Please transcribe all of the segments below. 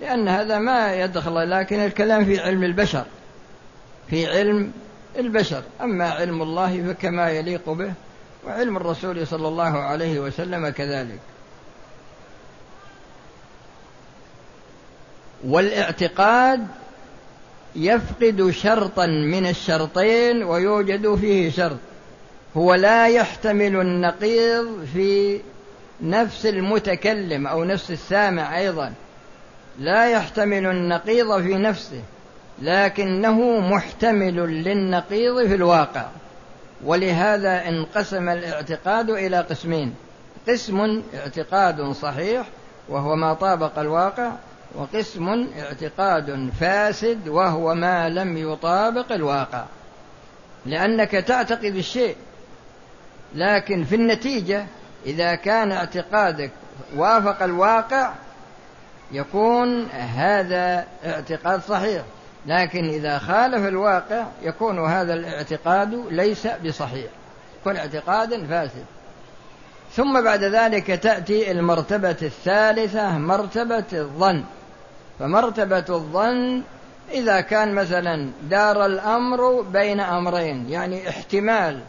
لأن هذا ما يدخل لكن الكلام في علم البشر في علم البشر. أما علم الله فكما يليق به وعلم الرسول صلى الله عليه وسلم كذلك. والإعتقاد يفقد شرطا من الشرطين ويوجد فيه شرط. هو لا يحتمل النقيض في نفس المتكلم أو نفس السامع أيضا. لا يحتمل النقيض في نفسه لكنه محتمل للنقيض في الواقع. ولهذا انقسم الاعتقاد إلى قسمين. قسم اعتقاد صحيح وهو ما طابق الواقع وقسم اعتقاد فاسد وهو ما لم يطابق الواقع. لأنك تعتقد الشيء لكن في النتيجة إذا كان اعتقادك وافق الواقع يكون هذا اعتقاد صحيح لكن إذا خالف الواقع يكون هذا الاعتقاد ليس بصحيح يكون اعتقادا فاسد ثم بعد ذلك تأتي المرتبة الثالثة مرتبة الظن. فمرتبة الظن إذا كان مثلا دار الأمر بين أمرين يعني احتمال.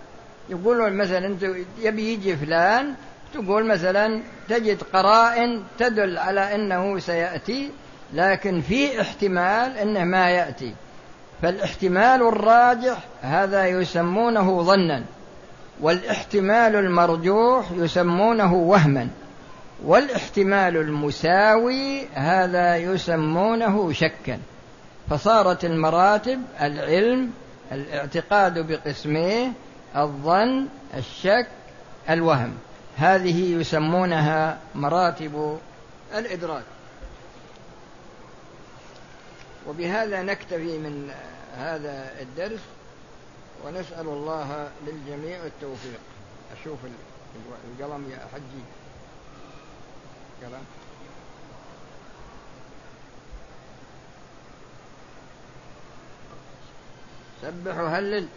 يقولون مثلا يبي يجي فلان تقول مثلا تجد قرائن تدل على أنه سيأتي لكن في احتمال أنه ما يأتي. فالاحتمال الراجح هذا يسمونه ظنا والاحتمال المرجوح يسمونه وهما والاحتمال المساوي هذا يسمونه شكا. فصارت المراتب العلم الاعتقاد بقسميه الظن الشك الوهم. هذه يسمونها مراتب الإدراك. وبهذا نكتفي من هذا الدرس ونسأل الله للجميع التوفيق. أشوف القلم يا حجي. قلم. سبح وهلل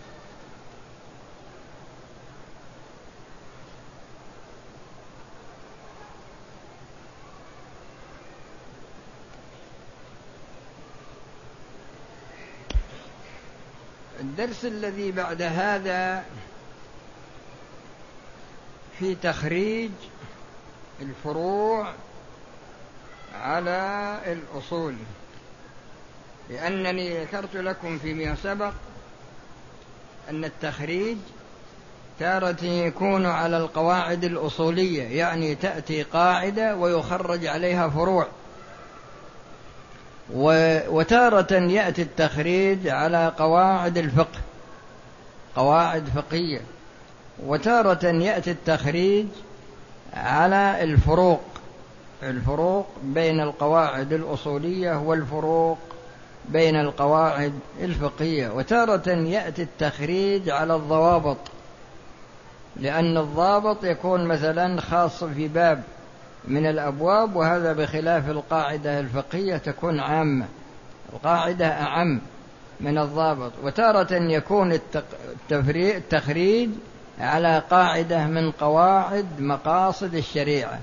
الدرس الذي بعد هذا في تخريج الفروع على الأصول. لأنني ذكرت لكم فيما سبق أن التخريج تارة يكون على القواعد الأصولية يعني تأتي قاعدة ويخرج عليها فروع. وتارة يأتي التخريج على قواعد الفقه قواعد فقهية. وتارة يأتي التخريج على الفروق الفروق بين القواعد الأصولية والفروق بين القواعد الفقهية. وتارة يأتي التخريج على الضوابط لأن الضابط يكون مثلا خاص في باب من الأبواب وهذا بخلاف القاعدة الفقهية تكون عامة القاعدة أعم من الضابط. وتارة يكون التخريج على قاعدة من قواعد مقاصد الشريعة.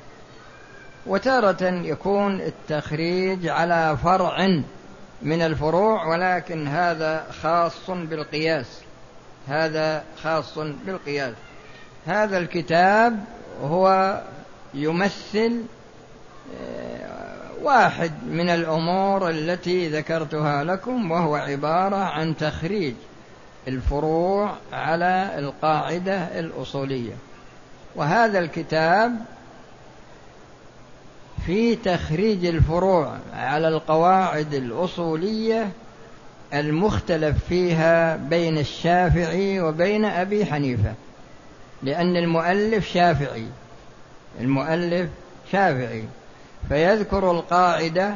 وتارة يكون التخريج على فرع من الفروع ولكن هذا خاص بالقياس. هذا خاص بالقياس. هذا الكتاب هو يمثل آه، واحد من الأمور التي ذكرتها لكم وهو عبارة عن تخريج الفروع على القاعدة الأصولية. وهذا الكتاب في تخريج الفروع على القواعد الأصولية المختلف فيها بين الشافعي وبين أبي حنيفة لأن المؤلف شافعي. المؤلف شافعي فيذكر القاعدة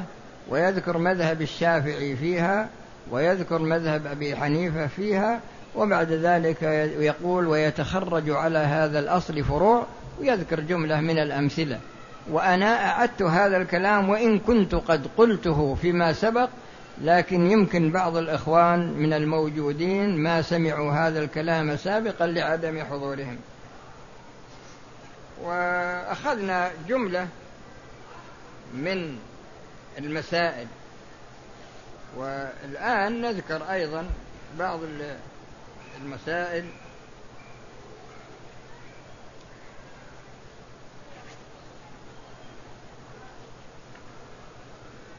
ويذكر مذهب الشافعي فيها ويذكر مذهب أبي حنيفة فيها وبعد ذلك يقول ويتخرج على هذا الأصل فروع ويذكر جملة من الأمثلة. وأنا أعدت هذا الكلام وإن كنت قد قلته فيما سبق لكن يمكن بعض الإخوان من الموجودين ما سمعوا هذا الكلام سابقا لعدم حضورهم. وأخذنا جملة من المسائل. والآن نذكر أيضا بعض المسائل.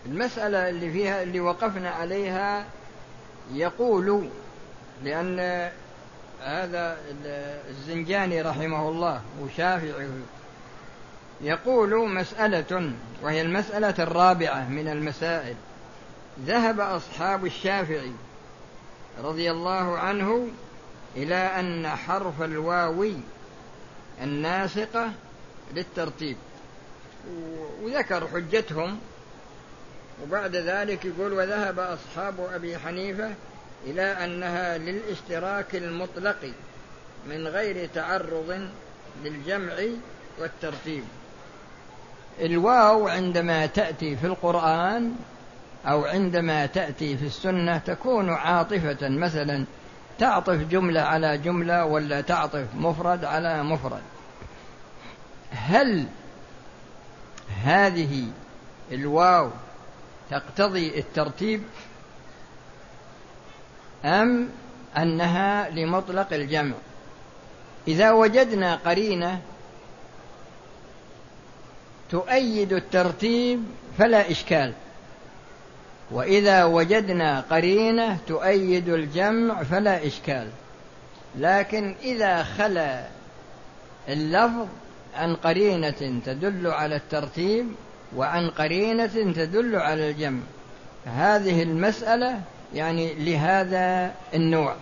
المسألة اللي فيها اللي وقفنا عليها يقول لأن هذا الزنجاني رحمه الله وشافعي يقول مسألة وهي المسألة الرابعة من المسائل. ذهب أصحاب الشافعي رضي الله عنه إلى أن حرف الواو الناسقة للترتيب. وذكر حجتهم وبعد ذلك يقول وذهب أصحاب أبي حنيفة إلى أنها للاشتراك المطلق من غير تعرض للجمع والترتيب. الواو عندما تأتي في القرآن أو عندما تأتي في السنة تكون عاطفة مثلا تعطف جملة على جملة ولا تعطف مفرد على مفرد. هل هذه الواو تقتضي الترتيب؟ أم أنها لمطلق الجمع. إذا وجدنا قرينة تؤيد الترتيب فلا إشكال. وإذا وجدنا قرينة تؤيد الجمع فلا إشكال. لكن إذا خلا اللفظ عن قرينة تدل على الترتيب وعن قرينة تدل على الجمع. هذه المسألة يعني لهذا النوع.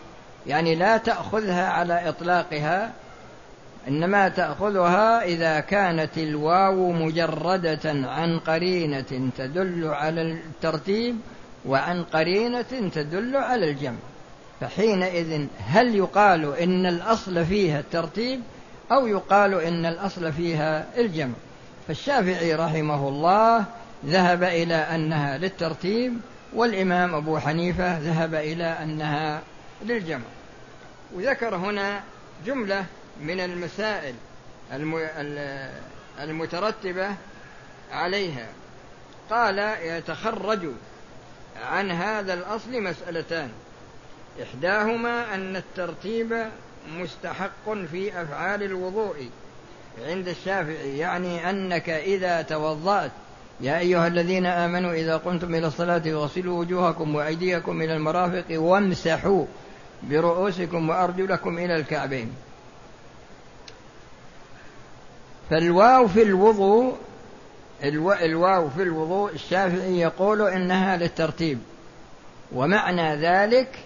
يعني لا تأخذها على إطلاقها إنما تأخذها إذا كانت الواو مجردة عن قرينة تدل على الترتيب وعن قرينة تدل على الجمع. فحينئذ هل يقال إن الأصل فيها الترتيب أو يقال إن الأصل فيها الجمع؟ فالشافعي رحمه الله ذهب إلى أنها للترتيب والإمام أبو حنيفة ذهب إلى أنها للجمع. وذكر هنا جملة من المسائل المترتبة عليها. قال يتخرج عن هذا الأصل مسألتان. إحداهما أن الترتيب مستحق في أفعال الوضوء عند الشافعي يعني أنك إذا توضأت يا أيها الذين آمنوا إذا قمتم إلى الصلاة فاغسلوا وجوهكم وأيديكم إلى المرافق وامسحوا برؤوسكم وأرجلكم إلى الكعبين. فالواو في الوضوء الواو في الوضوء الشافعي يقول إنها للترتيب. ومعنى ذلك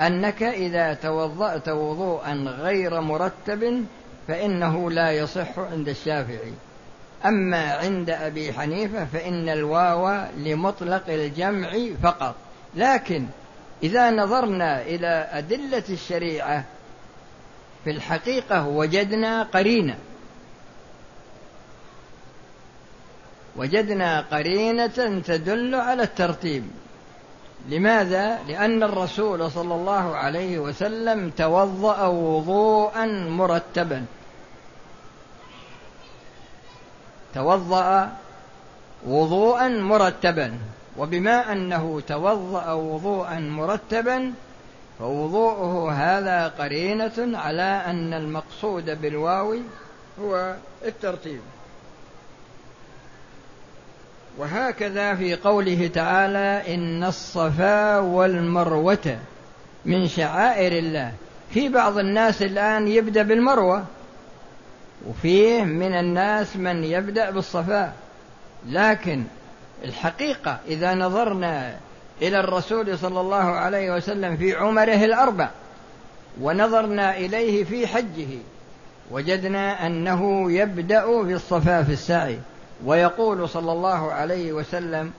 أنك إذا توضأت وضوءا غير مرتب فإنه لا يصح عند الشافعي. أما عند أبي حنيفة فإن الواو لمطلق الجمع فقط. لكن إذا نظرنا إلى أدلة الشريعة في الحقيقة وجدنا قرينة. وجدنا قرينة تدل على الترتيب. لماذا؟ لأن الرسول صلى الله عليه وسلم توضأ وضوءا مرتبا. توضأ وضوءا مرتبا. وبما أنه توضأ وضوءا مرتبا فوضوءه هذا قرينة على أن المقصود بالواو هو الترتيب. وهكذا في قوله تعالى إن الصفا والمروة من شعائر الله. في بعض الناس الآن يبدأ بالمروة. وفيه من الناس من يبدأ بالصفاء. لكن الحقيقة إذا نظرنا إلى الرسول صلى الله عليه وسلم في عمره الأربع ونظرنا إليه في حجه وجدنا أنه يبدأ بالصفا في السعي. ويقول صلى الله عليه وسلم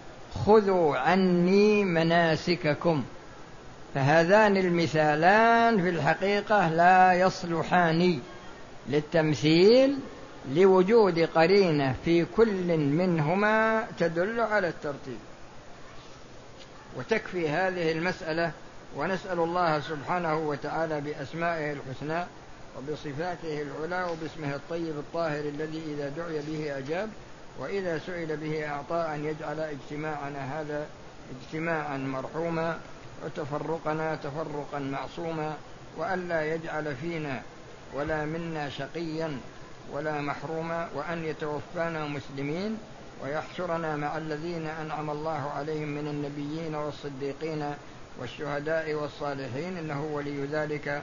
خذوا عني مناسككم فهذان المثالان في الحقيقة لا يصلحان. للتمثيل لوجود قرينة في كل منهما تدل على الترتيب. وتكفي هذه المسألة ونسأل الله سبحانه وتعالى بأسمائه الحسنى وبصفاته العلى وباسمه الطيب الطاهر الذي إذا دعي به أجاب وإذا سئل به أعطى أن يجعل اجتماعنا هذا اجتماعا مرحوما وتفرقنا تفرقا معصوما وألا يجعل فينا ولا منا شقيا ولا محروما وأن يتوفانا مسلمين ويحشرنا مع الذين أنعم الله عليهم من النبيين والصديقين والشهداء والصالحين إنه ولي ذلك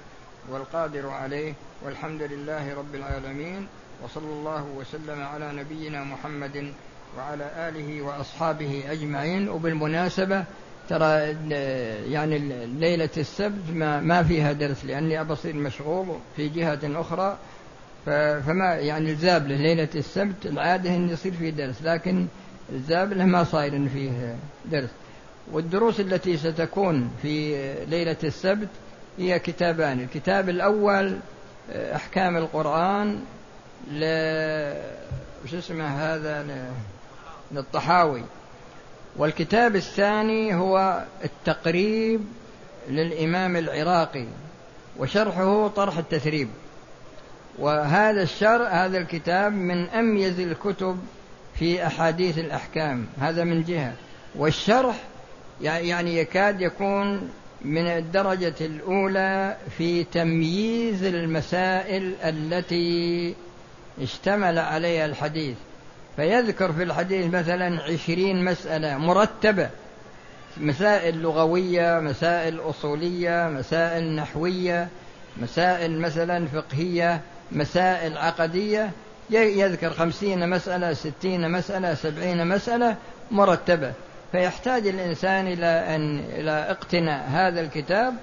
والقادر عليه والحمد لله رب العالمين وصلى الله وسلم على نبينا محمد وعلى آله وأصحابه أجمعين وبالمناسبة ترى يعني ليلة السبت ما, ما فيها درس لأني أبصير مشغول في جهة أخرى فما يعني الزابلة ليلة السبت العادة أن يصير فيه درس لكن الزابلة ما صاير فيه درس. والدروس التي ستكون في ليلة السبت هي كتابان. الكتاب الأول أحكام القرآن ل وش اسمه هذا؟ للطحاوي. والكتاب الثاني هو التقريب للإمام العراقي وشرحه طرح التثريب. وهذا الشر هذا الكتاب من أميز الكتب في أحاديث الأحكام. هذا من جهة. والشرح يعني يكاد يكون من الدرجة الأولى في تمييز المسائل التي اشتمل عليها الحديث. فيذكر في الحديث مثلا عشرين مسألة مرتبة. مسائل لغوية مسائل أصولية مسائل نحوية مسائل مثلا فقهية مسائل عقدية. يذكر خمسين مسألة ستين مسألة سبعين مسألة مرتبة. فيحتاج الإنسان إلى أن إلى اقتناء هذا الكتاب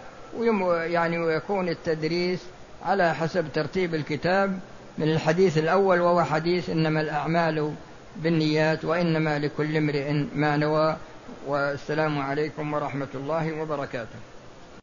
يعني ويكون التدريس على حسب ترتيب الكتاب. من الحديث الأول وهو حديث إنما الأعمال بالنيات وإنما لكل امرئ ما نوى والسلام عليكم ورحمة الله وبركاته.